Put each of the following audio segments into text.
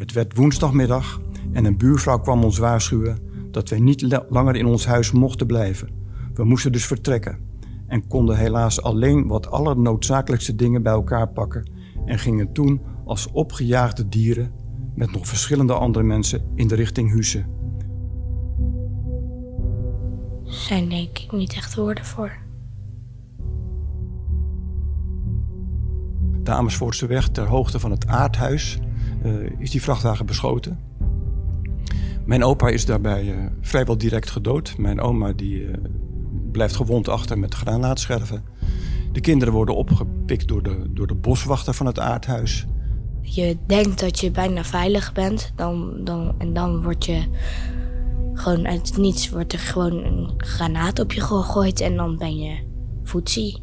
Het werd woensdagmiddag en een buurvrouw kwam ons waarschuwen dat wij niet langer in ons huis mochten blijven. We moesten dus vertrekken en konden helaas alleen wat allernoodzakelijkste dingen bij elkaar pakken en gingen toen als opgejaagde dieren met nog verschillende andere mensen in de richting Husse. Zijn denk ik niet echt woorden voor. De Amersfoortse weg ter hoogte van het aardhuis is die vrachtwagen beschoten. Mijn opa is daarbij uh, vrijwel direct gedood. Mijn oma die, uh, blijft gewond achter met granaatscherven. De kinderen worden opgepikt door de, door de boswachter van het aardhuis. Je denkt dat je bijna veilig bent, dan, dan, en dan word je gewoon uit niets wordt er gewoon een granaat op je gegooid en dan ben je voetzie.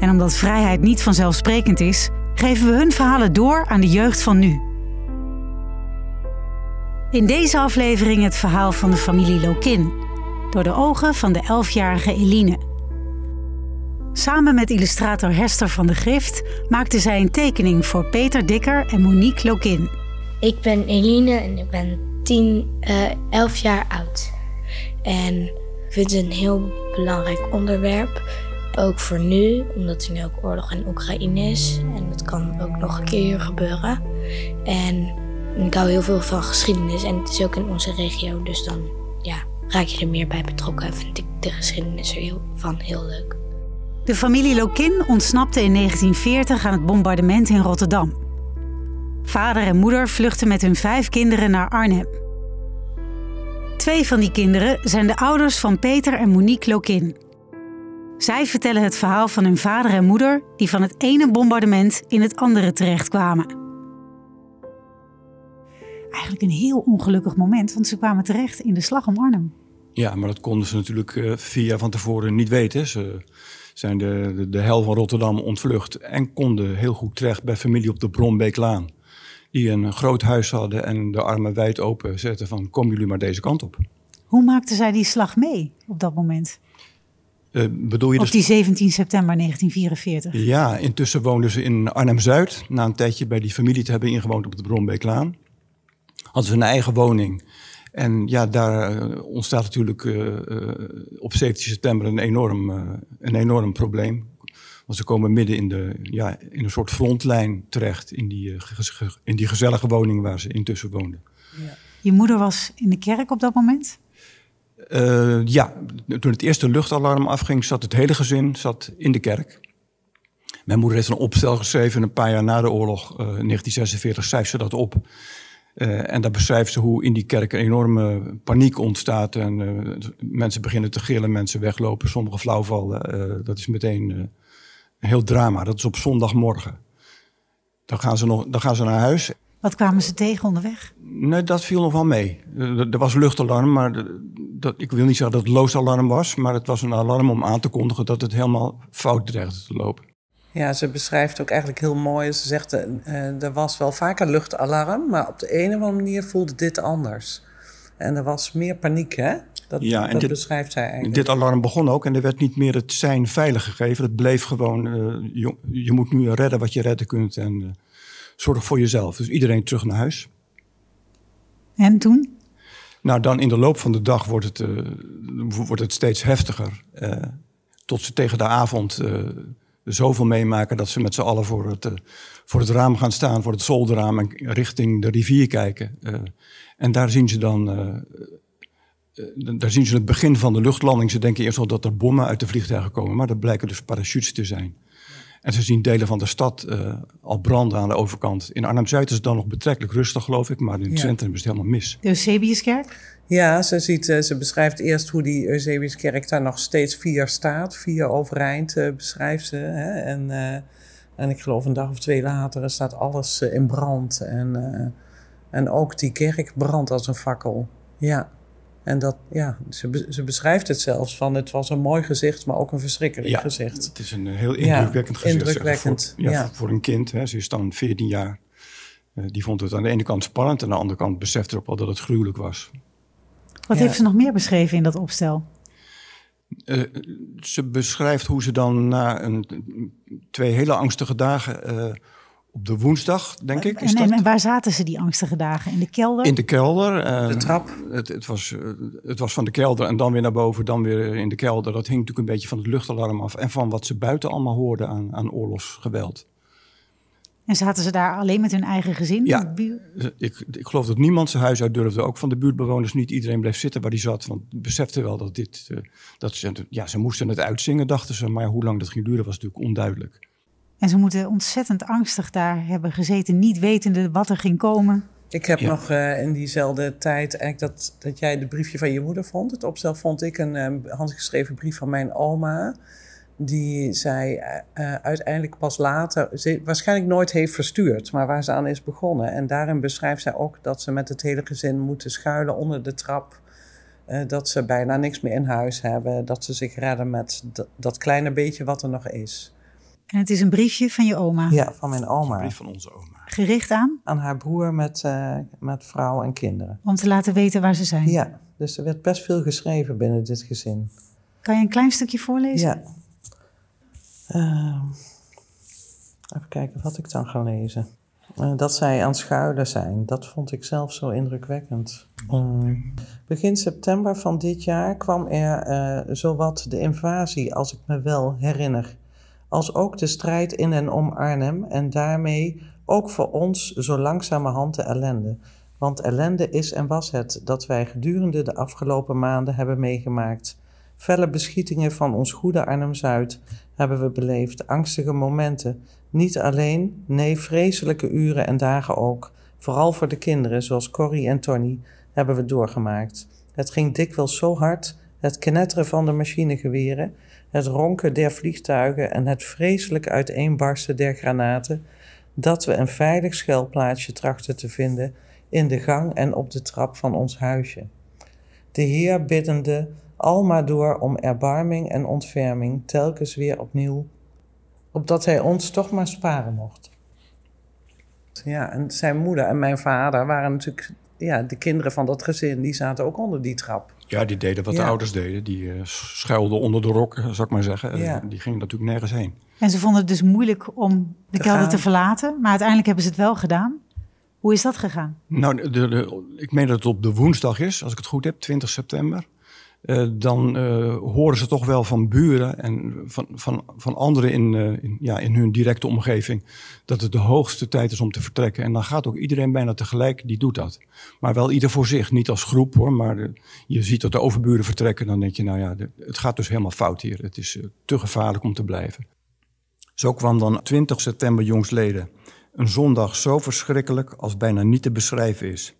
En omdat vrijheid niet vanzelfsprekend is, geven we hun verhalen door aan de jeugd van nu. In deze aflevering het verhaal van de familie Lokin, door de ogen van de 11-jarige Eline. Samen met illustrator Hester van de Grift maakte zij een tekening voor Peter Dikker en Monique Lokin. Ik ben Eline en ik ben 10, uh, 11 jaar oud. En ik vind het een heel belangrijk onderwerp. Ook voor nu, omdat er nu ook oorlog in Oekraïne is. En dat kan ook nog een keer gebeuren. En ik hou heel veel van geschiedenis en het is ook in onze regio. Dus dan ja, raak je er meer bij betrokken en vind ik de geschiedenis er heel, van heel leuk. De familie Lokin ontsnapte in 1940 aan het bombardement in Rotterdam. Vader en moeder vluchten met hun vijf kinderen naar Arnhem. Twee van die kinderen zijn de ouders van Peter en Monique Lokin. Zij vertellen het verhaal van hun vader en moeder die van het ene bombardement in het andere terechtkwamen. Eigenlijk een heel ongelukkig moment, want ze kwamen terecht in de slag om Arnhem. Ja, maar dat konden ze natuurlijk vier jaar van tevoren niet weten. Ze zijn de, de, de hel van Rotterdam ontvlucht en konden heel goed terecht bij familie op de Bronbeeklaan. Die een groot huis hadden en de armen wijd open zetten van kom jullie maar deze kant op. Hoe maakten zij die slag mee op dat moment? Uh, bedoel je Op die 17 september 1944? Ja, intussen woonden ze in Arnhem-Zuid. Na een tijdje bij die familie te hebben ingewoond op de Bronbeeklaan. Hadden ze een eigen woning. En ja, daar uh, ontstaat natuurlijk uh, op 17 september een enorm, een enorm probleem. Want ze komen midden in, de, ja, in een soort frontlijn terecht. In die, in die gezellige woning waar ze intussen woonden. Ja. Je moeder was in de kerk op dat moment? Uh, ja, toen het eerste luchtalarm afging, zat het hele gezin zat in de kerk. Mijn moeder heeft een opstel geschreven een paar jaar na de oorlog, uh, 1946, schrijft ze dat op. Uh, en daar beschrijft ze hoe in die kerk een enorme paniek ontstaat. En mensen beginnen te gillen, mensen weglopen, sommigen flauwvallen. dat is meteen een heel drama. Dat is op zondagmorgen. Dan gaan ze, nog, dan gaan ze naar huis. Wat kwamen ze tegen onderweg? Nee, dat viel nog wel mee. Er was luchtalarm, maar dat, ik wil niet zeggen dat het loosalarm was, maar het was een alarm om aan te kondigen dat het helemaal fout dreigde te lopen. Ja, ze beschrijft ook eigenlijk heel mooi. Ze zegt, uh, er was wel vaker luchtalarm, maar op de een of andere manier voelde dit anders. En er was meer paniek, hè? Dat, ja, en dat dit, beschrijft zij eigenlijk. Dit alarm begon ook en er werd niet meer het zijn veilig gegeven. Het bleef gewoon, uh, je, je, moet nu redden wat je redden kunt en uh, zorg voor jezelf. Dus iedereen terug naar huis. En toen? Nou, dan in de loop van de dag wordt het, uh, wordt het steeds heftiger. Uh, tot ze tegen de avond uh, zoveel meemaken dat ze met z'n allen voor het, voor het raam gaan staan, voor het zolderraam en richting de rivier kijken. en daar zien ze dan. daar zien ze het begin van de luchtlanding. Ze denken eerst al dat er bommen uit de vliegtuigen komen, maar dat blijken dus parachutes te zijn. En ze zien delen van de stad uh, al branden aan de overkant. In Arnhem-Zuid is het dan nog betrekkelijk rustig, geloof ik. Maar in het centrum is het helemaal mis. De Eusebiuskerk? Ja, ze, ziet, uh, ze beschrijft eerst hoe die Eusebiuskerk daar nog steeds vier staat. Vier overeind uh, beschrijft ze. Hè? En, en ik geloof een dag of twee later staat alles in brand. En, en ook die kerk brandt als een fakkel. Ja. En dat, ja, ze, ze beschrijft het zelfs van het was een mooi gezicht, maar ook een verschrikkelijk ja, gezicht. Het is een heel indrukwekkend ja, gezicht. Indrukwekkend, voor, ja, Voor, een kind, hè, ze is dan 14 jaar. Uh, die vond het aan de ene kant spannend, en aan de andere kant besefte ook wel dat het gruwelijk was. Wat heeft ze nog meer beschreven in dat opstel? Uh, ze beschrijft hoe ze dan na een, twee hele angstige dagen uh, op de woensdag, denk ik. Is en, dat... en, waar zaten ze die angstige dagen? In de kelder? In de kelder. Uh, de trap? Het, het, was, uh, het was van de kelder en dan weer naar boven, dan weer in de kelder. Dat hing natuurlijk een beetje van het luchtalarm af en van wat ze buiten allemaal hoorden aan, aan oorlogsgeweld. En zaten ze daar alleen met hun eigen gezin? Ja, ik, ik geloof dat niemand zijn huis uit durfde. Ook van de buurtbewoners niet. Iedereen bleef zitten waar hij zat. Want besefte wel dat dit... Uh, dat ze, ja, ze moesten het uitzingen, dachten ze. Maar hoe lang dat ging duren was natuurlijk onduidelijk. En ze moeten ontzettend angstig daar hebben gezeten, niet wetende wat er ging komen. Ik heb ja. nog uh, in diezelfde tijd, eigenlijk dat, dat jij de briefje van je moeder vond. Het opstel vond ik een uh, handgeschreven brief van mijn oma. Die zij uh, uiteindelijk pas later, ze waarschijnlijk nooit heeft verstuurd, maar waar ze aan is begonnen. En daarin beschrijft zij ook dat ze met het hele gezin moeten schuilen onder de trap. dat ze bijna niks meer in huis hebben. Dat ze zich redden met dat kleine beetje wat er nog is. En het is een briefje van je oma? Ja, van mijn oma. Een brief van onze oma. Gericht aan? Aan haar broer met, uh, met vrouw en kinderen. Om te laten weten waar ze zijn? Ja, dus er werd best veel geschreven binnen dit gezin. Kan je een klein stukje voorlezen? Ja. Uh, even kijken wat ik dan ga lezen. Uh, dat zij aan schuilen zijn, dat vond ik zelf zo indrukwekkend. Um, begin september van dit jaar kwam er uh, zowat de invasie, als ik me wel herinner als ook de strijd in en om Arnhem en daarmee ook voor ons zo langzamerhand de ellende. Want ellende is en was het dat wij gedurende de afgelopen maanden hebben meegemaakt. Felle beschietingen van ons goede Arnhem-Zuid hebben we beleefd, angstige momenten. Niet alleen, nee, vreselijke uren en dagen ook. Vooral voor de kinderen, zoals Corrie en Tony, hebben we doorgemaakt. Het ging dikwijls zo hard, het knetteren van de machinegeweren, het ronken der vliegtuigen en het vreselijk uiteenbarsten der granaten, dat we een veilig schuilplaatsje trachten te vinden in de gang en op de trap van ons huisje. De Heer biddende almaar door om erbarming en ontferming telkens weer opnieuw, opdat Hij ons toch maar sparen mocht. Ja, en zijn moeder en mijn vader waren natuurlijk ja, de kinderen van dat gezin, die zaten ook onder die trap. Ja, die deden wat Ja. de ouders deden. Die uh, schuilden onder de rok, zou ik maar zeggen. En. Die gingen natuurlijk nergens heen. En ze vonden het dus moeilijk om de Te kelder gaan. te verlaten, maar uiteindelijk hebben ze het wel gedaan. Hoe is dat gegaan? Nou, de, de- ik meen dat het op de woensdag is, als ik het goed heb, 20 september. Eh, dan eh, horen ze toch wel van buren en van, van, van anderen in, eh, in, ja, in hun directe omgeving dat het de hoogste tijd is om te vertrekken. En dan gaat ook iedereen bijna tegelijk, die doet dat. Maar wel ieder voor zich, niet als groep hoor. Maar je ziet dat de overburen vertrekken, dan denk je, nou ja, het gaat dus helemaal fout hier. Het is te gevaarlijk om te blijven. Zo kwam dan 20 september jongsleden. Een zondag zo verschrikkelijk als bijna niet te beschrijven is.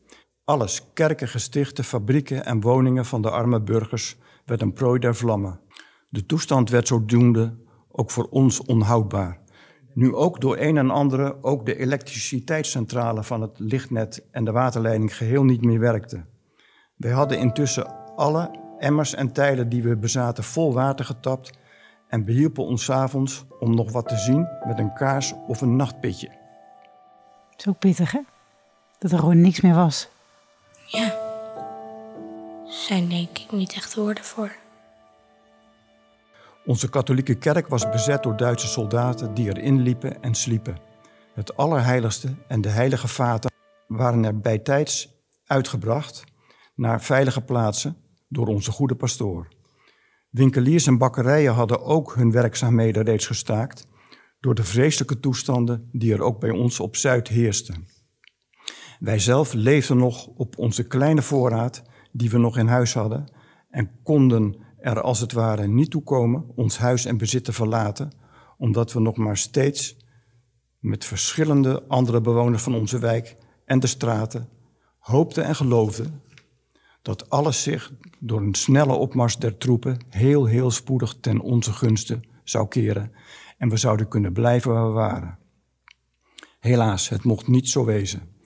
Alles, kerken, gestichten, fabrieken en woningen van de arme burgers, werd een prooi der vlammen. De toestand werd zodoende ook voor ons onhoudbaar. Nu ook door een en andere ook de elektriciteitscentrale van het lichtnet en de waterleiding geheel niet meer werkte. Wij hadden intussen alle emmers en tijlen die we bezaten vol water getapt en behielpen ons 's avonds om nog wat te zien met een kaars of een nachtpitje. Ook pittig, hè? Dat er gewoon niks meer was. Ja. Zijn denk ik niet echt woorden voor. Onze katholieke kerk was bezet door Duitse soldaten die erin liepen en sliepen. Het allerheiligste en de heilige vaten waren er bijtijds uitgebracht naar veilige plaatsen door onze goede pastoor. Winkeliers en bakkerijen hadden ook hun werkzaamheden reeds gestaakt door de vreselijke toestanden die er ook bij ons op Zuid heersten. Wij zelf leefden nog op onze kleine voorraad die we nog in huis hadden en konden er als het ware niet toe komen ons huis en bezit te verlaten, omdat we nog maar steeds met verschillende andere bewoners van onze wijk en de straten hoopten en geloofden dat alles zich door een snelle opmars der troepen heel, heel spoedig ten onze gunste zou keren en we zouden kunnen blijven waar we waren. Helaas, het mocht niet zo wezen.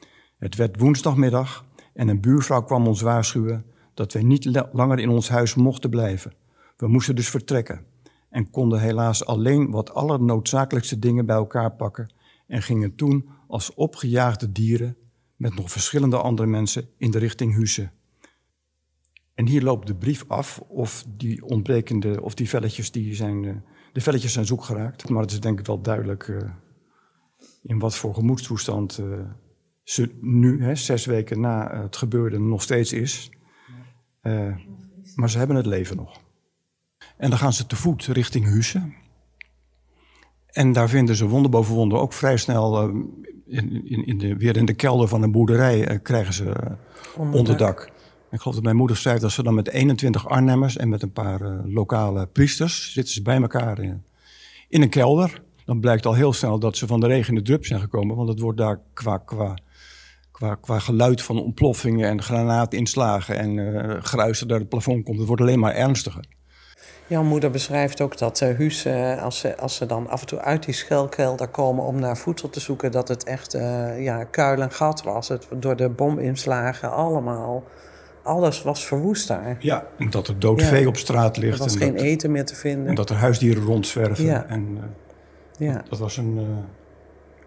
Het werd woensdagmiddag en een buurvrouw kwam ons waarschuwen dat wij niet langer in ons huis mochten blijven. We moesten dus vertrekken en konden helaas alleen wat allernoodzakelijkste dingen bij elkaar pakken en gingen toen als opgejaagde dieren met nog verschillende andere mensen in de richting Husse. En hier loopt de brief af of die ontbrekende, of die velletjes, die zijn, uh, de velletjes zijn zoek geraakt. Maar het is denk ik wel duidelijk uh, in wat voor gemoedstoestand uh, ze nu, hè, zes weken na het gebeurde, nog steeds is. maar ze hebben het leven nog. En dan gaan ze te voet richting Husse. En daar vinden ze wonder boven wonder ook vrij snel, in, in, in de, weer in de kelder van een boerderij, krijgen ze onderdak. onderdak. Ik geloof dat mijn moeder zei dat ze dan met 21 Arnhemmers en met een paar uh, lokale priesters zitten ze bij elkaar in, in, een kelder. Dan blijkt al heel snel dat ze van de regen in de drup zijn gekomen, want het wordt daar qua, qua, qua, qua geluid van ontploffingen en granaatinslagen en uh, geruis dat uit het plafond komt, het wordt alleen maar ernstiger. Jouw moeder beschrijft ook dat uh, Huus, uh, als, ze, als ze dan af en toe uit die schuilkelder komen om naar voedsel te zoeken, dat het echt uh, ja, kuil en gat was. Het, door de bominslagen allemaal alles was verwoest daar. Ja, en dat er dood vee op straat ligt. Er was en geen dat, eten meer te vinden. En dat er huisdieren rondzwerven. Ja. En ja. dat, was een...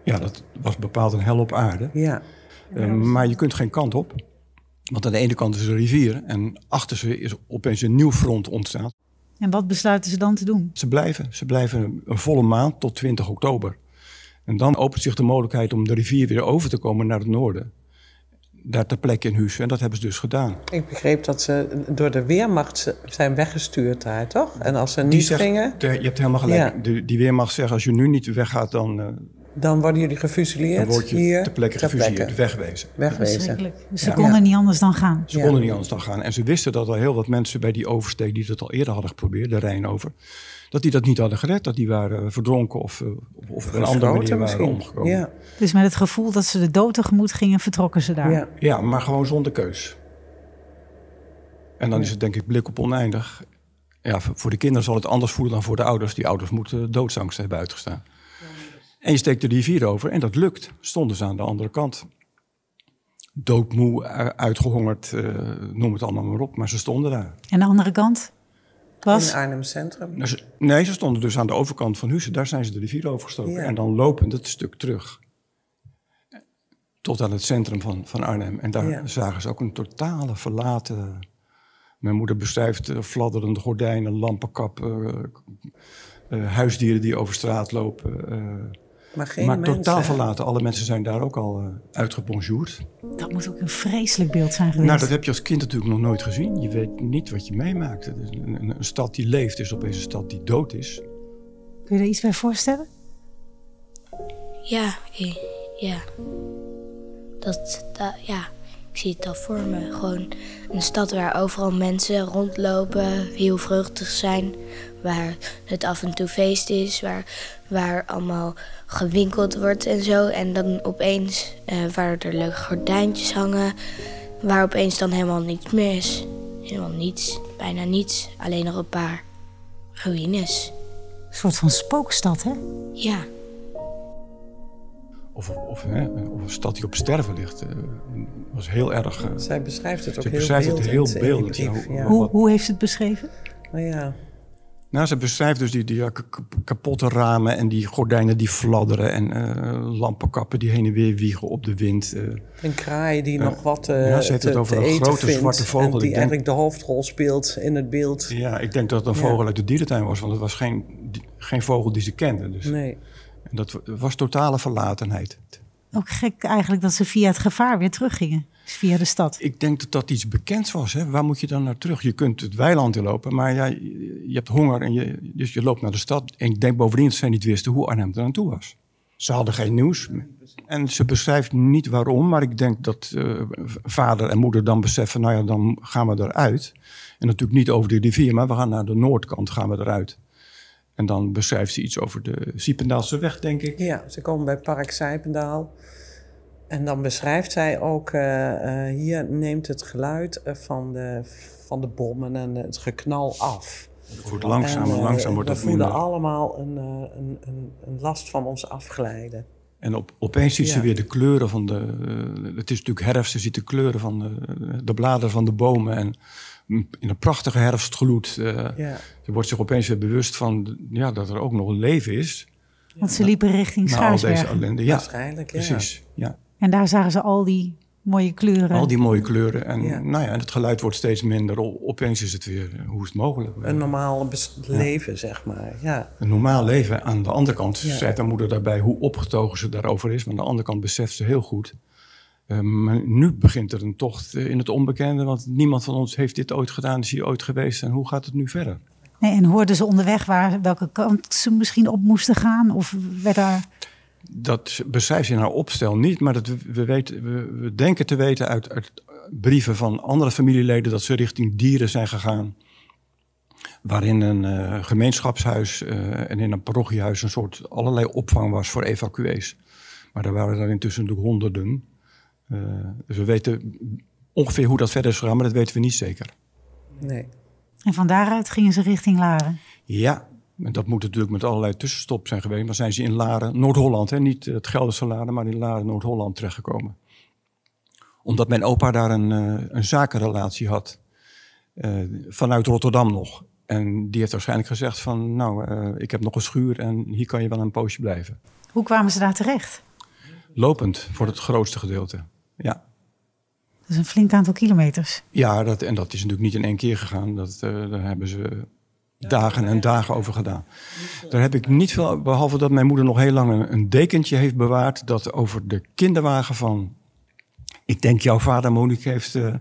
Ja, dat was bepaald een hel op aarde. Ja. Uh, maar je kunt geen kant op. Want aan de ene kant is een rivier en achter ze is opeens een nieuw front ontstaan. En wat besluiten ze dan te doen? Ze blijven. Ze blijven een volle maand tot 20 oktober. En dan opent zich de mogelijkheid om de rivier weer over te komen naar het noorden daar ter plekke in huis. En dat hebben ze dus gedaan. Ik begreep dat ze door de Weermacht zijn weggestuurd daar, toch? En als ze niet zegt, gingen... Je hebt helemaal gelijk. Ja. De, die Weermacht zegt, als je nu niet weggaat, dan, uh, dan worden jullie gefusilleerd dan word je hier ter plekke gefusilleerd, wegwezen. Wegwezen. Dus ze konden niet anders dan gaan. Ze Ja. konden niet anders dan gaan. En ze wisten dat er heel wat mensen bij die oversteek, die dat al eerder hadden geprobeerd, de Rijn over, dat die dat niet hadden gered. Dat die waren verdronken of, uh, of op een andere manier waren misschien. omgekomen. Ja. Dus met het gevoel dat ze de dood tegemoet gingen, vertrokken ze daar. Ja. Ja, maar gewoon zonder keus. En dan is het denk ik blik op oneindig. Ja, voor voor de kinderen zal het anders voelen dan voor de ouders. Die ouders moeten doodsangst hebben uitgestaan. En je steekt de rivier over en dat lukt. Stonden ze aan de andere kant. Doodmoe, uitgehongerd, eh, noem het allemaal maar op. Maar ze stonden daar. En de andere kant was... In Arnhem Centrum. Nou, ze- Nee, ze stonden dus aan de overkant van Husse. Daar zijn ze de rivier overgestoken. Ja. En dan lopend het stuk terug. Tot aan het centrum van, van Arnhem. En daar Ja. zagen ze ook een totale verlaten... Mijn moeder beschrijft eh, fladderende gordijnen, lampenkap... eh, eh, huisdieren die over straat lopen. Maar geen maar mensen. totaal verlaten. Alle mensen zijn daar ook al uh, uitgebonjourd. Dat moet ook een vreselijk beeld zijn geweest. Nou, dat heb je als kind natuurlijk nog nooit gezien. Je weet niet wat je meemaakt. Een, een, een stad die leeft is opeens een stad die dood is. Kun je er iets bij voorstellen? Ja, eh, ja. Dat, dat, ja, ik zie het al voor me. Gewoon een stad waar overal mensen rondlopen, heel vreugdig zijn. Waar het af en toe feest is, waar, waar allemaal gewinkeld wordt en zo. En dan opeens, eh, waar er leuke gordijntjes hangen, waar opeens dan helemaal niets meer is. Helemaal niets, bijna niets. Alleen nog een paar ruïnes. Een soort van spookstad, hè? Ja. Of, of, hè, of een stad die op sterven ligt. eh, was heel erg. eh, Zij beschrijft het ook Ze heel beschrijft het heel beeldend, ja. brief, Hoe- Ja. Hoe, wat- hoe heeft het beschreven? Maar ja, nou, ze beschrijft dus die, die ja, kapotte ramen en die gordijnen die fladderen. En eh, lampenkappen die heen en weer wiegen op de wind. eh. een kraai die nog wat eh ja, ze heeft te, het over een eten grote vindt zwarte vogel. En die denk- eigenlijk de hoofdrol speelt in het beeld. ja, ik denk dat het een Ja. vogel uit de dierentuin was. Want het was geen, geen vogel die ze kende. Dus. Nee. En dat was totale verlatenheid. Ook gek eigenlijk dat ze via het gevaar weer teruggingen. Via de stad. Ik denk dat dat iets bekends was. Hè? Waar moet je dan naar terug? Je kunt het weiland inlopen, maar ja, je hebt honger. En je, dus je loopt naar de stad. En ik denk bovendien dat zij niet wisten hoe Arnhem er naartoe was. Ze hadden geen nieuws. En ze beschrijft niet waarom, maar ik denk dat eh, vader en moeder dan beseffen... nou ja, dan gaan we eruit. En natuurlijk niet over de rivier, maar we gaan naar de noordkant gaan we eruit. En dan beschrijft ze iets over de Siependaalse weg, denk ik. Ja, ze komen bij Park Sijpendaal. En dan beschrijft zij ook, uh, uh, hier neemt het geluid van de, van de bommen en het geknal af. Het wordt langzaam en, langzaam wordt we het voelen minder. allemaal een, een, een, een last van ons afglijden. En op, opeens ziet ze weer de kleuren van de. eh, het is natuurlijk herfst, ze ziet de kleuren van de, de bladeren van de bomen. En in een prachtige herfstgloed. eh, Ja. Ze wordt zich opeens weer bewust van ja, dat er ook nog een leven is. Want ze liepen richting Na al deze Schaarsbergen. ellende. Ja, Waarschijnlijk, ja. precies. Ja. En daar zagen ze al die mooie kleuren. Al die mooie kleuren. En, Ja. nou ja, en het geluid wordt steeds minder. Opeens is het weer, eh, hoe is het mogelijk? Een normaal leven, zeg maar. Ja. Een normaal leven. Aan de andere kant Ja. zei haar moeder daarbij hoe opgetogen ze daarover is. Maar aan de andere kant beseft ze heel goed. Eh, maar nu begint er een tocht eh, in het onbekende. Want niemand van ons heeft dit ooit gedaan, is hier ooit geweest. En hoe gaat het nu verder? Nee, en hoorden ze onderweg waar, welke kant ze misschien op moesten gaan? Of werd daar... Dat beschrijft ze in haar opstel niet. Maar dat we, we, weten, we, we denken te weten uit, uit brieven van andere familieleden... dat ze richting dieren zijn gegaan. Waarin een eh, gemeenschapshuis en in een parochiehuis... een soort allerlei opvang was voor evacuees. Maar daar waren er intussen natuurlijk honderden. Eh, dus we weten ongeveer hoe dat verder is gegaan, maar dat weten we niet zeker. Nee. En van daaruit gingen ze richting Laren. Ja, en dat moet natuurlijk met allerlei tussenstop zijn geweest. Maar zijn ze in Laren, Noord-Holland, hè, niet het Gelderse Laren, maar in Laren, Noord-Holland terechtgekomen. Omdat mijn opa daar een, eh, een zakenrelatie had, eh, vanuit Rotterdam nog. En die heeft waarschijnlijk gezegd van, nou, eh, ik heb nog een schuur en hier kan je wel een poosje blijven. Hoe kwamen ze daar terecht? Lopend voor het grootste gedeelte. Ja, Dat is een flink aantal kilometers. ja dat, en dat is natuurlijk niet in één keer gegaan. Dat, eh, daar hebben ze dagen en dagen over gedaan. Daar heb ik niet veel, behalve dat mijn moeder nog heel lang een, dekentje heeft bewaard... dat over de kinderwagen van, ik denk jouw vader Monique heeft, eh,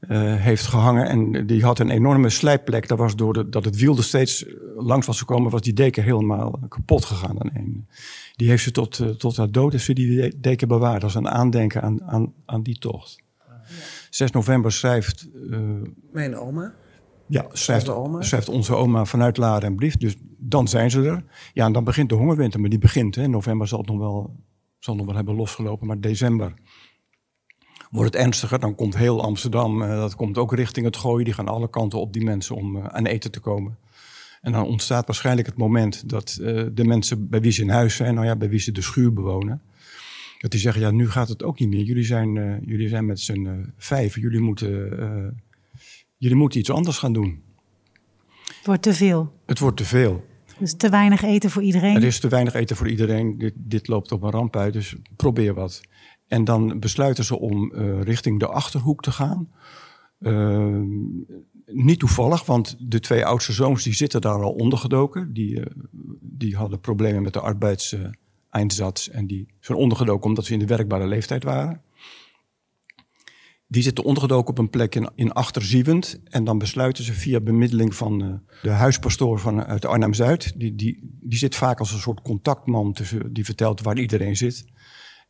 eh, heeft gehangen. En die had een enorme slijpplek. Dat was door de, dat het wiel er steeds langs was gekomen... was die deken helemaal kapot gegaan aan een. Die heeft ze tot, eh, tot haar dood heeft ze die deken bewaard... als een aandenken aan, aan, aan die tocht. 6 november schrijft eh, Mijn oma. ja, schrijft, Onze oma? schrijft onze oma vanuit Laren een brief. Dus dan zijn ze er. Ja, en dan begint de hongerwinter. Maar die begint. Hè. November zal het nog wel, zal nog wel hebben losgelopen. Maar december wordt het ernstiger. Dan komt heel Amsterdam. eh, dat komt ook richting het gooien. Die gaan alle kanten op die mensen om eh, aan eten te komen. En dan ontstaat waarschijnlijk het moment dat eh, de mensen bij wie ze in huis zijn, nou ja, bij wie ze de schuur bewonen, dat die zeggen, ja, nu gaat het ook niet meer. Jullie zijn, jullie zijn met z'n uh, vijf, jullie moeten, uh, jullie moeten iets anders gaan doen. Het wordt te veel. Het wordt te veel. Dus te weinig eten voor iedereen. Er is te weinig eten voor iedereen. Dit, dit loopt op een ramp uit, dus probeer wat. En dan besluiten ze om uh, richting de Achterhoek te gaan. Uh, niet toevallig, want de twee oudste zoons die zitten daar al ondergedoken. Die, uh, die hadden problemen met de arbeidseinsatz en die zijn ondergedoken omdat ze in de werkbare leeftijd waren. Die zitten ondergedoken op een plek in, in Achterzievend. En dan besluiten ze via bemiddeling van de huispastoor van, uit Arnhem-Zuid. Die, die, die zit vaak als een soort contactman tussen, die vertelt waar iedereen zit.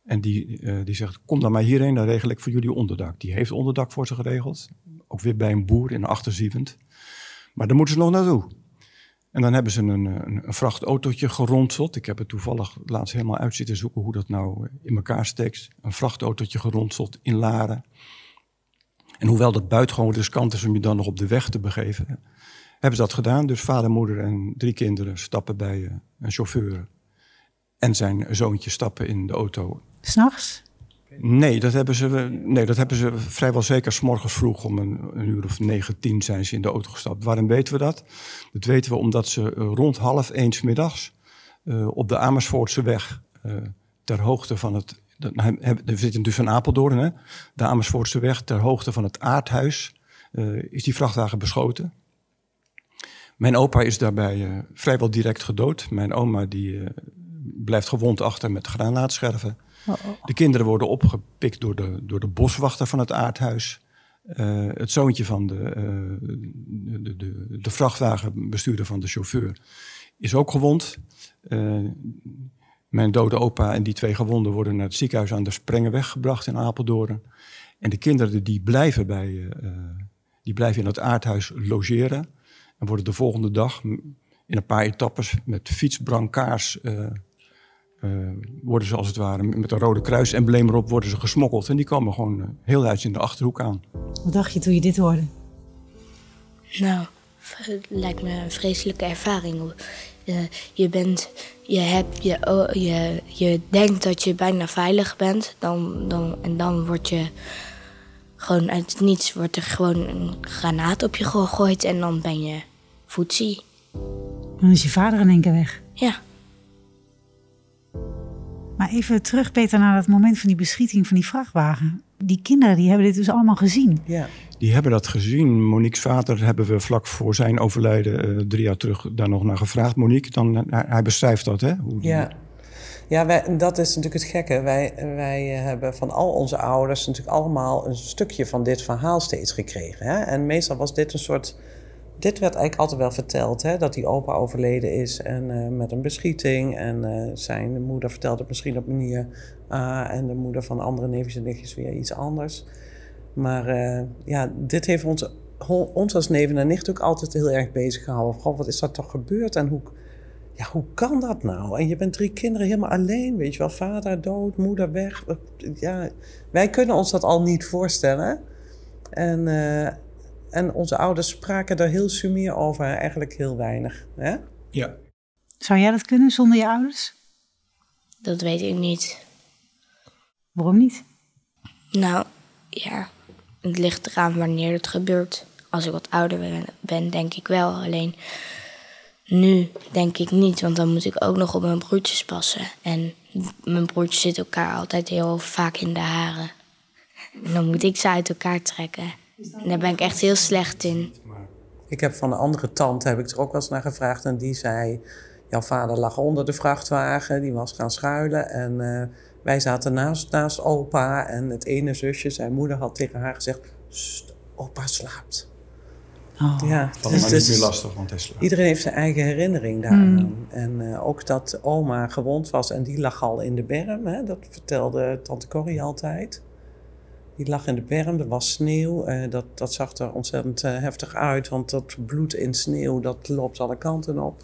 En die, uh, die zegt, kom dan maar hierheen, dan regel ik voor jullie onderdak. Die heeft onderdak voor ze geregeld. Ook weer bij een boer in Achterzievend. Maar daar moeten ze nog naartoe. En dan hebben ze een, een, een vrachtautootje geronseld. Ik heb het toevallig laatst helemaal uit zitten zoeken hoe dat nou in elkaar steekt. Een vrachtautootje geronseld in Laren. En hoewel dat buitengewoon riskant is om je dan nog op de weg te begeven, hebben ze dat gedaan. Dus vader, moeder en drie kinderen stappen bij uh, een chauffeur. En zijn zoontje stappen in de auto. S'nachts? Nee, dat hebben ze, nee, dat hebben ze vrijwel zeker. S morgens vroeg om een, uur of negen, tien zijn ze in de auto gestapt. Waarom weten we dat? Dat weten we omdat ze uh, rond half één 's middags uh, op de Amersfoortse weg, uh, ter hoogte van het we zitten dus in Apeldoorn, hè? de Amersfoortse weg, ter hoogte van het aardhuis, is die vrachtwagen beschoten. Mijn opa is daarbij vrijwel direct gedood. Mijn oma die, blijft gewond achter met granaatscherven. Oh. De kinderen worden opgepikt door de, door de boswachter van het aardhuis. het zoontje van de, de, de, de, vrachtwagenbestuurder van de chauffeur is ook gewond. Mijn dode opa en die twee gewonden worden naar het ziekenhuis aan de Sprengenweg gebracht in Apeldoorn. En de kinderen die blijven, bij, die blijven in het aardhuis logeren. En worden de volgende dag in een paar etappes met fietsbrancards worden ze als het ware met een rode kruis-embleem erop worden ze gesmokkeld. En die komen gewoon heel uit in de Achterhoek aan. Wat dacht je toen je dit hoorde? Nou, het lijkt me een vreselijke ervaring. je, bent, je, hebt, je, je, je denkt dat je bijna veilig bent. Dan, dan, en dan word je gewoon uit het niets wordt er gewoon een granaat op je gegooid en dan ben je voetzie. Dan is je vader in één keer weg. Ja. Maar even terug, Peter, naar dat moment van die beschieting van die vrachtwagen. Die kinderen die hebben dit dus allemaal gezien. Ja. Die hebben dat gezien. Monique's vader hebben we vlak voor zijn overlijden, uh, drie jaar terug, daar nog naar gevraagd. Monique, dan, hij beschrijft dat, hè? Hoe ja. Ja, wij, dat is natuurlijk het gekke. Wij, wij eh, hebben van al onze ouders natuurlijk allemaal een stukje van dit verhaal steeds gekregen. Hè? En meestal was dit een soort. Dit werd eigenlijk altijd wel verteld, hè? dat die opa overleden is en uh, met een beschieting. En uh, zijn moeder vertelde het misschien op manier A en de moeder van andere neefjes en nichtjes weer iets anders. Maar ja, dit heeft ons, ons als neven en nicht ook altijd heel erg bezig gehouden. Goh, wat is er toch gebeurd en hoe, ja, hoe kan dat nou? En je bent drie kinderen helemaal alleen, weet je wel. Vader dood, moeder weg. Ja, wij kunnen ons dat al niet voorstellen. En, uh, en onze ouders spraken daar heel sumier over, eigenlijk heel weinig. Hè? Ja. Zou jij dat kunnen zonder je ouders? Dat weet ik niet. Waarom niet? Nou, ja, het ligt eraan wanneer het gebeurt. Als ik wat ouder ben, denk ik wel. Alleen nu denk ik niet, want dan moet ik ook nog op mijn broertjes passen. En mijn broertjes zitten elkaar altijd heel vaak in de haren. En dan moet ik ze uit elkaar trekken. En daar ben ik echt heel slecht in. Ik heb van een andere tante heb ik er ook wel eens naar gevraagd. En die zei, jouw vader lag onder de vrachtwagen. Die was gaan schuilen. En uh, wij zaten naast, naast opa. En het ene zusje, zijn moeder, had tegen haar gezegd... opa slaapt. Oh. Ja, het is dus niet meer lastig, want hij slaapt. Iedereen heeft zijn eigen herinnering daaraan. Mm. En uh, ook dat oma gewond was en die lag al in de berm. Hè, dat vertelde tante Corrie altijd. Die lag in de berm, er was sneeuw. Uh, dat, dat zag er ontzettend uh, heftig uit, want dat bloed in sneeuw, dat loopt alle kanten op.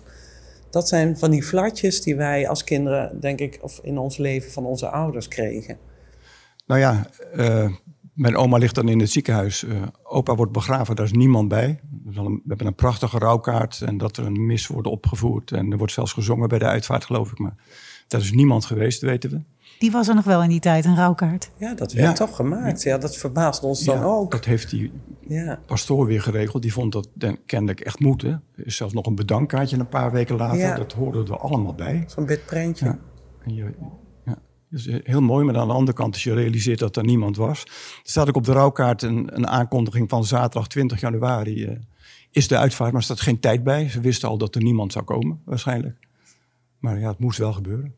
Dat zijn van die flatjes die wij als kinderen, denk ik, of in ons leven van onze ouders kregen. Nou ja, mijn oma ligt dan in het ziekenhuis. Opa wordt begraven, daar is niemand bij. We hebben een prachtige rouwkaart en dat er een mis wordt opgevoerd. En er wordt zelfs gezongen bij de uitvaart, geloof ik. Maar daar is niemand geweest, weten we. Die was er nog wel in die tijd, een rouwkaart. Ja, dat werd toch gemaakt. Ja, dat verbaast ons dan ook. Dat heeft die ja. pastoor weer geregeld. Die vond dat kennelijk echt moeten. Er is zelfs nog een bedankkaartje een paar weken later. Dat hoorden we er allemaal bij. Zo'n bitprintje. En je, dus heel mooi, maar aan de andere kant, als je realiseert dat er niemand was. Er staat ook op de rouwkaart een, een aankondiging van zaterdag 20 januari. Uh, is de uitvaart, maar er staat geen tijd bij. Ze wisten al dat er niemand zou komen, waarschijnlijk. Maar ja, het moest wel gebeuren.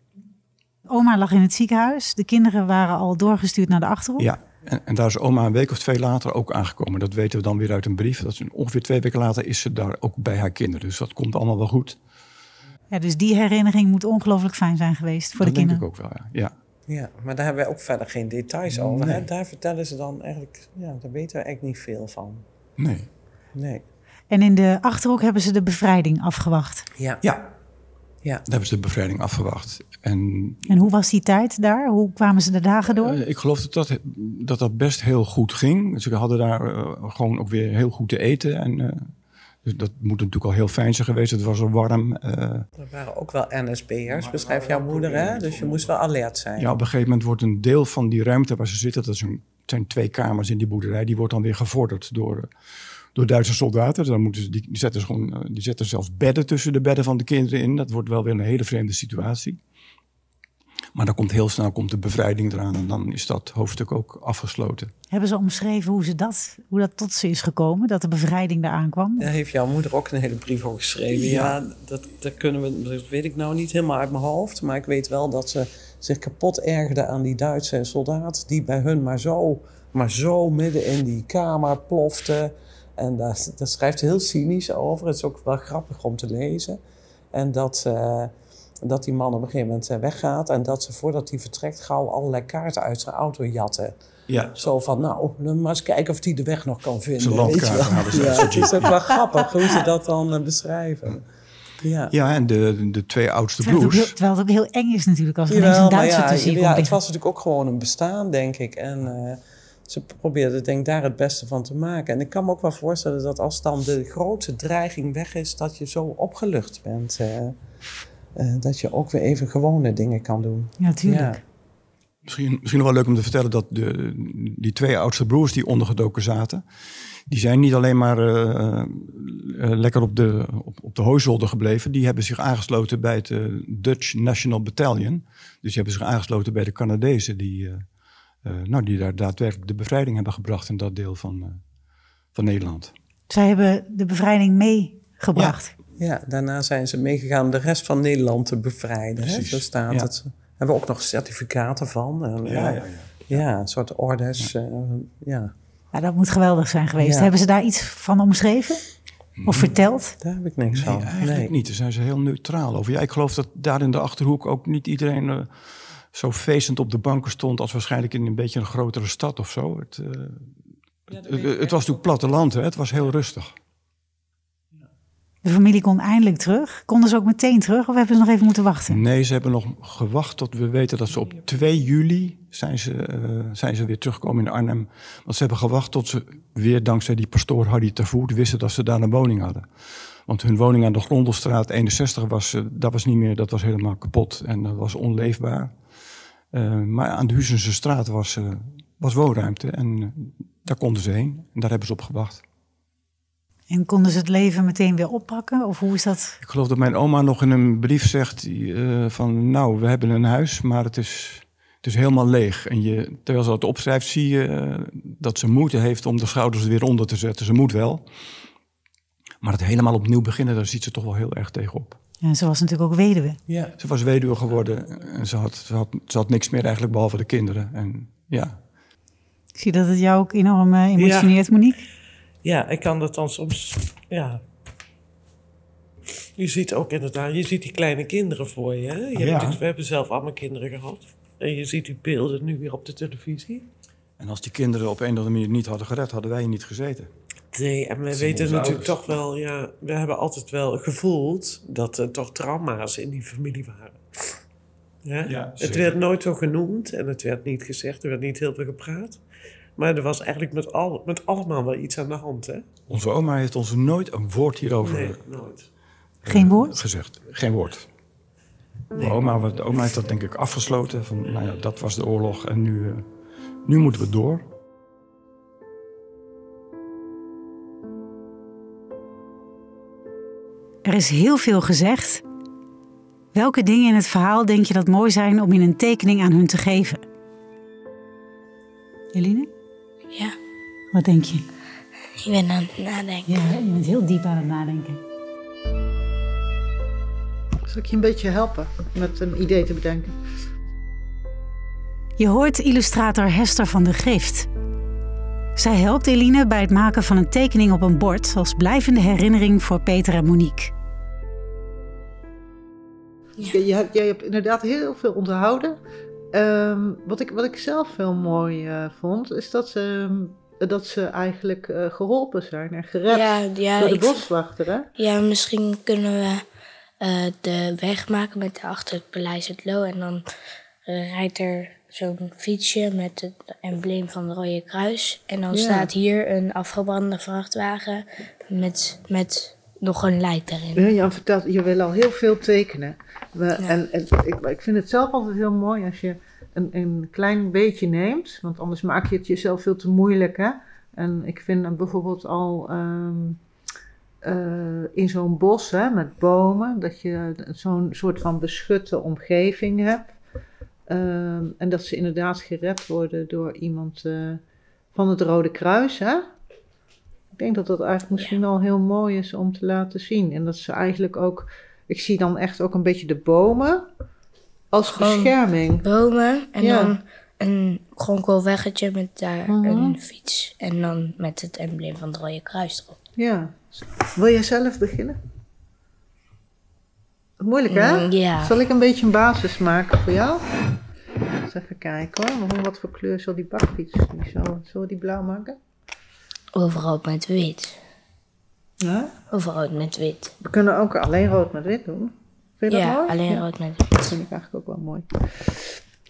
Oma lag in het ziekenhuis. De kinderen waren al doorgestuurd naar de Achterhoek. Ja, en, en, daar is oma een week of twee later ook aangekomen. Dat weten we dan weer uit een brief. Dat is ongeveer twee weken later is ze daar ook bij haar kinderen. Dus dat komt allemaal wel goed. Ja, dus die herinnering moet ongelooflijk fijn zijn geweest voor dat de kinderen. Dat denk ik ook wel, ja. ja. Ja, maar daar hebben we ook verder geen details over. Hè? Daar vertellen ze dan eigenlijk, ja, daar weten we eigenlijk niet veel van. Nee. Nee. En in de Achterhoek hebben ze de bevrijding afgewacht. Ja. Ja. Ja. Daar hebben ze de bevrijding afgewacht. En, en hoe was die tijd daar? Hoe kwamen ze de dagen door? Uh, ik geloof dat dat, dat dat best heel goed ging. Ze hadden daar uh, gewoon ook weer heel goed te eten. En uh, dus dat moet natuurlijk al heel fijn zijn geweest. Het was al warm. Uh, er waren ook wel NSB'ers, beschrijft jouw moeder, hè? Dus je moest wel alert zijn. Ja, op een gegeven moment wordt een deel van die ruimte waar ze zitten, dat zijn twee kamers in die boerderij, die wordt dan weer gevorderd door, door Duitse soldaten. Dan moeten ze, die, die, zetten gewoon, eh, die zetten zelfs bedden tussen de bedden van de kinderen in. Dat wordt wel weer een hele vreemde situatie. Maar dan komt heel snel komt de bevrijding eraan en dan is dat hoofdstuk ook afgesloten. Hebben ze omschreven hoe, ze dat, hoe dat tot ze is gekomen, dat de bevrijding eraan kwam? Daar heeft jouw moeder ook een hele brief over geschreven. Ja, dat, dat, kunnen we, dat weet ik nou niet helemaal uit mijn hoofd. Maar ik weet wel dat ze zich kapot ergerde aan die Duitse soldaat... die bij hun maar zo, maar zo midden in die kamer plofte. En daar, daar schrijft ze heel cynisch over. Het is ook wel grappig om te lezen. En dat... Uh, dat die man op een gegeven moment eh, weggaat en dat ze voordat hij vertrekt gauw allerlei kaarten uit zijn auto jatten. Ja. Zo van, nou, maar eens kijken of hij de weg nog kan vinden. Zijn hadden ze. Ja, het is ook wel grappig hoe ze dat dan uh, beschrijven. Ja. Ja, en de, de twee oudste Terwijl het, ook broers. heel, terwijl het ook heel eng is natuurlijk als er een maar Duitser ja, tussen je ja, komt het was natuurlijk ook gewoon een bestaan, denk ik. En eh, ze probeerden denk ik daar het beste van te maken. En ik kan me ook wel voorstellen dat als dan de grote dreiging weg is, dat je zo opgelucht bent. eh, eh, dat je ook weer even gewone dingen kan doen. Ja, tuurlijk. Ja. Misschien, misschien nog wel leuk om te vertellen dat de, die twee oudste broers die ondergedoken zaten, die zijn niet alleen maar eh, eh, lekker op de, op, op de hooizolder gebleven. Die hebben zich aangesloten bij het Dutch National Battalion. Dus die hebben zich aangesloten bij de Canadezen die, nou, die daar daadwerkelijk de bevrijding hebben gebracht in dat deel van, eh, van Nederland. Zij hebben de bevrijding meegebracht. Ja, daarna zijn ze meegegaan om de rest van Nederland te bevrijden. Hè? Precies, Zo staat ja. het. Daar hebben we ook nog certificaten van. En, eh, ja, ja. ja, een soort orders. Ja. ja, Ja, dat moet geweldig zijn geweest. Ja. Hebben ze daar iets van omschreven? Of verteld? daar heb ik niks Nee, van. eigenlijk niet. Daar zijn ze heel neutraal over. Ja, ik geloof dat daar in de Achterhoek ook niet iedereen eh, zo feestend op de banken stond... als waarschijnlijk in een beetje een grotere stad of zo. Het, eh, het, het was natuurlijk platteland, hè? het was heel rustig. De familie kon eindelijk terug. Konden ze ook meteen terug of hebben ze nog even moeten wachten? Nee, ze hebben nog gewacht tot we weten dat ze op 2 juli... zijn ze, eh, zijn ze weer teruggekomen in Arnhem. Want ze hebben gewacht tot ze weer dankzij die pastoor Hardy Tervoet... wisten dat ze daar een woning hadden. Want hun woning aan de Grondelstraat 61 was, eh, dat was niet meer, dat was helemaal kapot en dat was onleefbaar. Eh, maar aan de Huizense straat was, eh, was woonruimte en eh, daar konden ze heen. En daar hebben ze op gewacht. En konden ze het leven meteen weer oppakken? Of hoe is dat? Ik geloof dat mijn oma nog in een brief zegt van... nou, we hebben een huis, maar het is, het is helemaal leeg. En je, terwijl ze dat opschrijft, zie je dat ze moeite heeft om de schouders er weer onder te zetten. Ze moet wel. Maar het helemaal opnieuw beginnen, daar ziet ze toch wel heel erg tegenop. Ja, ze was natuurlijk ook weduwe. Ja. Ze was weduwe geworden en ze had, ze, had, ze had niks meer eigenlijk behalve de kinderen. En ja, Ik zie dat het jou ook enorm eh, emotioneert, Monique. Ja, ik kan dat dan soms. Ja. Je ziet ook inderdaad, je ziet die kleine kinderen voor je. Hè? je Ja. we hebben zelf allemaal kinderen gehad. En je ziet die beelden nu weer op de televisie. en als die kinderen op een of andere manier niet hadden gered, hadden wij hier niet gezeten. Nee, en we weten natuurlijk ouders. toch wel, ja, we hebben altijd wel gevoeld dat er toch trauma's in die familie waren. Ja? Ja, het werd nooit zo genoemd en het werd niet gezegd, er werd niet heel veel gepraat. Maar er was eigenlijk met, al, met allemaal wel iets aan de hand, hè? Onze oma heeft ons nooit een woord hierover Nee, nooit. Geen woord? gezegd. Geen woord. De, oma, de oma heeft dat denk ik afgesloten. Van, nou ja, dat was de oorlog en nu, eh, nu moeten we door. Er is heel veel gezegd. Welke dingen in het verhaal denk je dat mooi zijn om in een tekening aan hun te geven? Eline, Ja, wat denk je? ik ben aan het nadenken. Ja, je bent heel diep aan het nadenken. Zal ik je een beetje helpen met een idee te bedenken? Je hoort illustrator Hester van de Gift. Zij helpt Eline bij het maken van een tekening op een bord als blijvende herinnering voor Peter en Monique. Je, je hebt- jij hebt inderdaad heel veel onthouden. Ehm, wat, ik, wat ik zelf heel mooi eh, vond, is dat ze, dat ze eigenlijk eh, geholpen zijn en gered Ja, ja, door de ik, boswachter. Hè? ja, misschien kunnen we eh, de weg maken met daarachter het Paleis het Loo. En dan eh, rijdt er zo'n fietsje met het embleem van het Rode Kruis. En dan Ja. staat hier een afgebrande vrachtwagen met, met nog een lijk daarin. Ja, Jan vertelt, je wil al heel veel tekenen. We, En, en ik, ik vind het zelf altijd heel mooi als je een, een klein beetje neemt, want anders maak je het jezelf veel te moeilijk. Hè? En ik vind dan bijvoorbeeld al ehm, eh, in zo'n bos hè, met bomen, dat je zo'n soort van beschutte omgeving hebt. Ehm, en dat ze inderdaad gered worden door iemand eh, van het Rode Kruis. Hè? Ik denk dat dat eigenlijk misschien al heel mooi is om te laten zien. En dat ze eigenlijk ook, ik zie dan echt ook een beetje de bomen als Gewoon bescherming. Bomen en Ja. dan een kronkelweggetje met daar Mhm. een fiets. En dan met het embleem van het Rode Kruis erop. Ja. Wil jij zelf beginnen? Moeilijk hè? Mm, ja. Zal ik een beetje een basis maken voor jou? Eens even kijken hoor. Maar Wat voor kleur zal die bakfiets? Zal, zullen we die blauw maken? Overal met wit. Ja? Of rood met wit. We kunnen ook alleen rood met wit doen. Vind je dat Ja, mooi? alleen Ja. rood met wit. Dat vind ik eigenlijk ook wel mooi.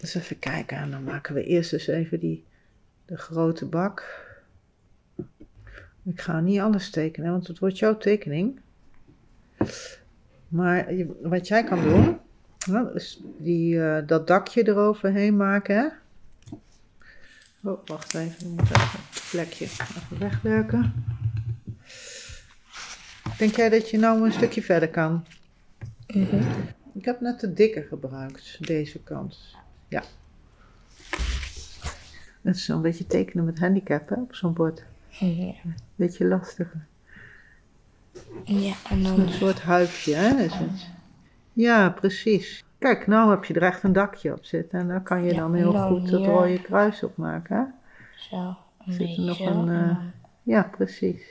Dus even kijken. En dan maken we eerst eens even die, de grote bak. Ik ga niet alles tekenen, want het wordt jouw tekening. Maar je- wat jij kan doen, nou, is die, eh, dat dakje eroverheen maken. Hè? Oh, wacht even. Ik moet even het plekje even wegwerken. Denk jij dat je nou een stukje verder kan? Ik heb net de dikke gebruikt, deze kant. Ja. Dat is zo'n beetje tekenen met handicap hè, op zo'n bord. Ja. Beetje lastiger. Ja, en dan... Een soort huifje, hè, is het. Ja, precies. Kijk, nou heb je er echt een dakje op zitten. En daar kan je Ja, dan heel dan goed dat hier. rode kruis op maken, hè? Zo, een Zit er nog zo. een, en eh, Ja, precies.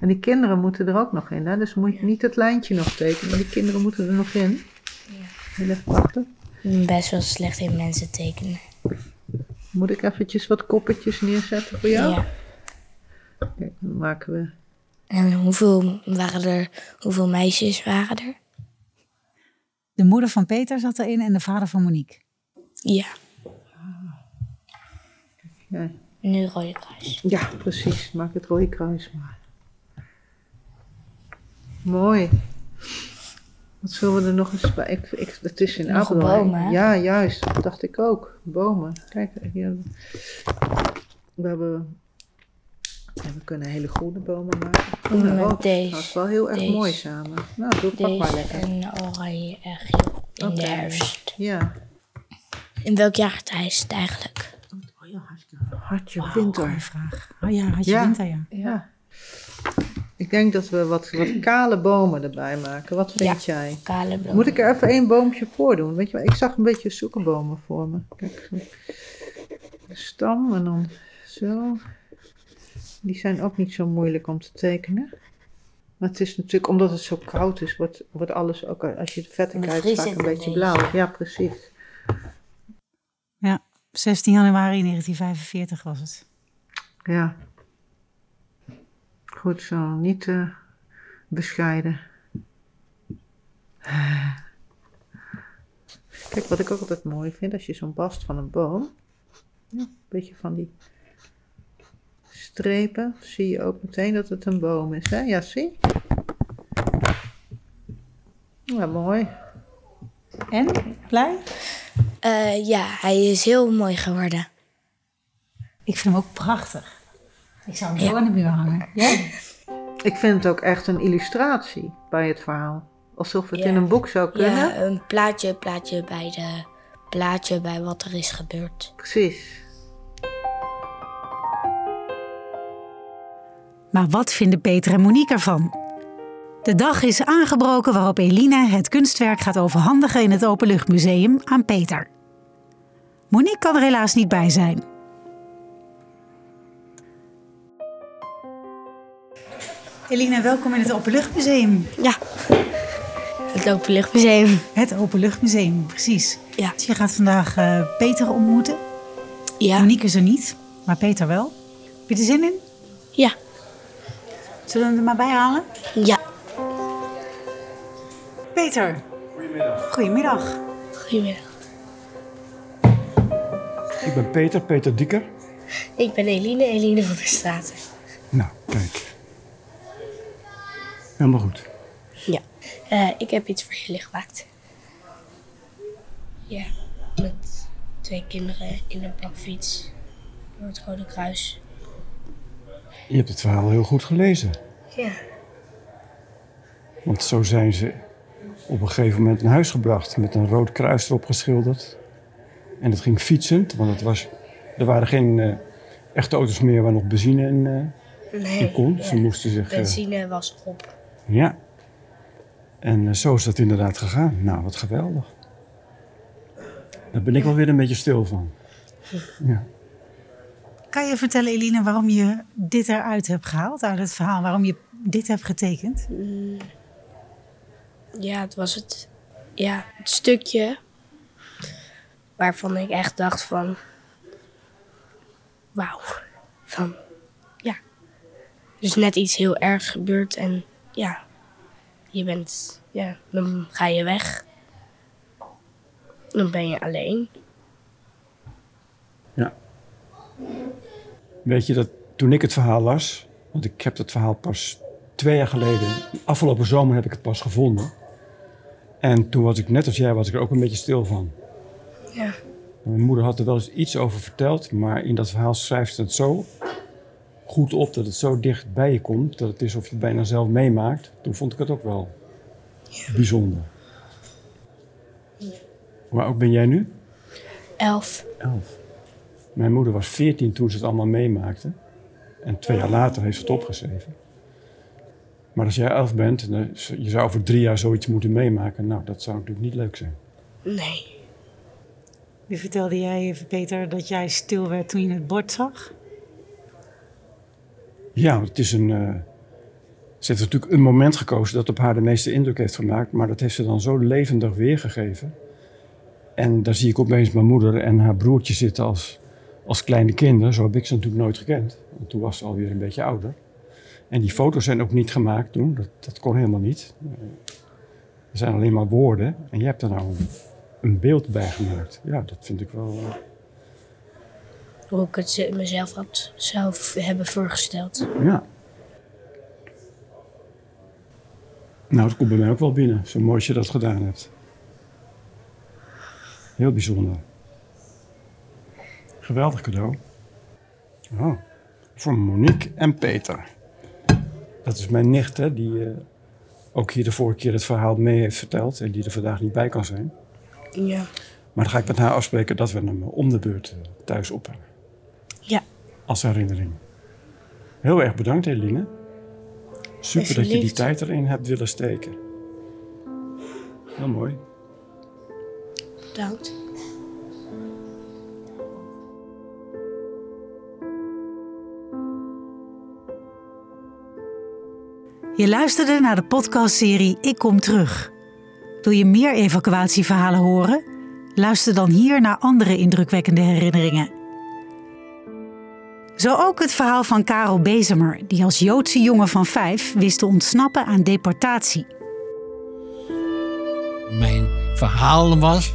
En die kinderen moeten er ook nog in, hè? Dus moet je niet het lijntje nog tekenen, maar die kinderen moeten er nog in. Heel even wachten. Best wel slecht in mensen tekenen. Moet ik eventjes wat koppetjes neerzetten voor jou? Ja. Kijk, dan maken we... En hoeveel waren er, hoeveel meisjes waren er? De moeder van Peter zat erin en de vader van Monique. Ja, Ja, nu rode kruis. ja, precies. Maak het rode kruis maar. Mooi. Wat zullen we er nog eens bij? Ik, ik, het is in afbouw. bomen, hè? Ja, juist. Dat dacht ik ook. Bomen. Kijk, hier. We hebben... ja, we kunnen hele groene bomen maken. Groen en Met rood. deze, Dat is wel heel erg deze. mooi samen. Nou, doe het pak maar lekker. en oranje en geel in Oké. de herfst. Ja. In welk jaar is het eigenlijk? Oh ja. Hartje Goeie winter. vraag. Oh ja, had je Ja. winter, ja. Ja. Ik denk dat we wat, wat kale bomen erbij maken. Wat vind jij? Kale bloem. Moet ik er even één boompje voor doen? Weet je wel, ik zag een beetje zoekenbomen voor me. Kijk, zo. de stam en dan zo. Die zijn ook niet zo moeilijk om te tekenen. Maar het is natuurlijk, omdat het zo koud is, wordt, wordt alles ook, als je de vetten kijkt, vaak een beetje beetje. blauw. Ja, precies. Ja, 16 januari 1945 was het. Ja. Goed zo, niet te bescheiden. Kijk, wat ik ook altijd mooi vind, als je zo'n bast van een boom, ja, een beetje van die strepen, zie je ook meteen dat het een boom is. Hè? Ja, zie? Ja, mooi. En? Blij? Eh, ja, hij is heel mooi geworden. Ik vind hem ook prachtig. Ik zou hem Ja. zo aan de muur hangen. Ja? Ik vind het ook echt een illustratie bij het verhaal. Alsof het Ja. in een boek zou kunnen. Ja, een plaatje, plaatje bij de plaatje bij wat er is gebeurd. Precies. Maar wat vinden Peter en Monique ervan? De dag is aangebroken waarop Eline het kunstwerk gaat overhandigen in het Openluchtmuseum aan Peter. Monique kan er helaas niet bij zijn. Eline, welkom in het Openluchtmuseum. Ja, het Openluchtmuseum. Het Openluchtmuseum, precies. Ja. Dus je gaat vandaag eh, Peter ontmoeten. Ja. Monique is er niet, maar Peter wel. Heb je er zin in? Ja. Zullen we hem er maar bij halen? Ja. Peter. Goedemiddag. Goedemiddag. Goedemiddag. Ik ben Peter, Peter Dieker. Ik ben Eline, Eline van der Straten. Nou, kijk. Helemaal goed. Ja. Eh, ik heb iets voor jullie gemaakt. Ja, met twee kinderen in een bakfiets door het Rode Kruis. Je hebt het verhaal heel goed gelezen. Ja. Want zo zijn ze op een gegeven moment naar huis gebracht. Met een rood kruis erop geschilderd. En het ging fietsend, want het was, er waren geen eh, echte auto's meer waar nog benzine in, eh, Nee. in kon. ja. Ze moesten zich... eh, Benzine was op. ja. En zo is dat inderdaad gegaan. Nou, wat geweldig. Daar ben ik wel weer een beetje stil van. Ja. Kan je vertellen, Eline, waarom je dit eruit hebt gehaald uit het verhaal? Waarom je dit hebt getekend? Ja, het was het, ja, het stukje waarvan ik echt dacht van... Wauw. Van, ja. dus net iets heel erg gebeurt en ja, je bent, ja, dan ga je weg. Dan ben je alleen. Ja. Weet je dat toen ik het verhaal las, want ik heb het verhaal pas twee jaar geleden, afgelopen zomer heb ik het pas gevonden. En toen was ik net als jij, was ik er ook een beetje stil van. Ja. Mijn moeder had er wel eens iets over verteld, maar in dat verhaal schrijft ze het zo goed op dat het zo dicht bij je komt, dat het is of je het bijna zelf meemaakt. Toen vond ik het ook wel bijzonder. Hoe oud ben jij nu? Elf. Elf. Mijn moeder was veertien toen ze het allemaal meemaakte. En twee jaar later heeft ze het opgeschreven. Maar als jij elf bent, en je zou over drie jaar zoiets moeten meemaken. Nou, dat zou natuurlijk niet leuk zijn. Nee. Wie vertelde jij even, Peter, dat jij stil werd toen je het bord zag? Ja, het is een. eh, ze heeft natuurlijk een moment gekozen dat op haar de meeste indruk heeft gemaakt. Maar dat heeft ze dan zo levendig weergegeven. En daar zie ik opeens mijn moeder en haar broertje zitten als, als kleine kinderen. Zo heb ik ze natuurlijk nooit gekend. Want toen was ze alweer een beetje ouder. En die foto's zijn ook niet gemaakt toen. Dat, dat kon helemaal niet. Eh, Er zijn alleen maar woorden. En je hebt er nou een, een beeld bij gemaakt. Ja, dat vind ik wel. eh, Hoe ik het ze- mezelf had zou hebben voorgesteld. Ja. Nou, dat komt bij mij ook wel binnen, zo mooi als je dat gedaan hebt. Heel bijzonder. Geweldig cadeau. Oh, voor Monique en Peter. Dat is mijn nicht, hè, die eh, ook hier de vorige keer het verhaal mee heeft verteld en die er vandaag niet bij kan zijn. Ja. Maar dan ga ik met haar afspreken dat we hem om de beurt thuis ophangen. Ja. Als herinnering. Heel erg bedankt, Eline. Super dat je die tijd erin hebt willen steken. Heel mooi. Bedankt. Je luisterde naar de podcastserie Ik Kom Terug. Wil je meer evacuatieverhalen horen? Luister dan hier naar andere indrukwekkende herinneringen. Zo ook het verhaal van Karel Bezemer, die als Joodse jongen van vijf wist te ontsnappen aan deportatie. Mijn verhaal was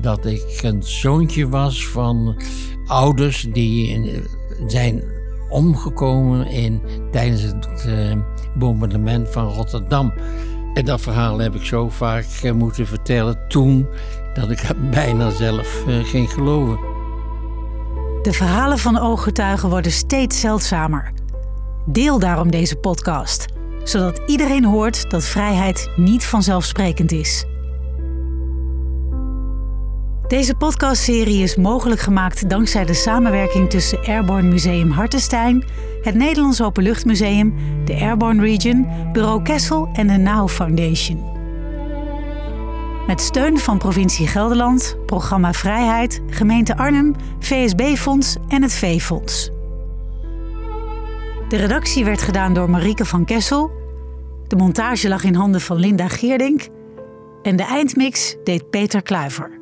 dat ik een zoontje was van ouders die zijn omgekomen in, tijdens het eh, bombardement van Rotterdam. En dat verhaal heb ik zo vaak eh, moeten vertellen toen dat ik het bijna zelf eh, ging geloven. De verhalen van ooggetuigen worden steeds zeldzamer. Deel daarom deze podcast, zodat iedereen hoort dat vrijheid niet vanzelfsprekend is. Deze podcastserie is mogelijk gemaakt dankzij de samenwerking tussen Airborne Museum Hartenstein, het Nederlands Openluchtmuseum, de Airborne Region, Bureau Kessel en de NOW Foundation. Met steun van provincie Gelderland, programma Vrijheid, gemeente Arnhem, VSB-fonds en het V-fonds. De redactie werd gedaan door Marieke van Kessel. De montage lag in handen van Linda Geerdink. En de eindmix deed Peter Kluiver.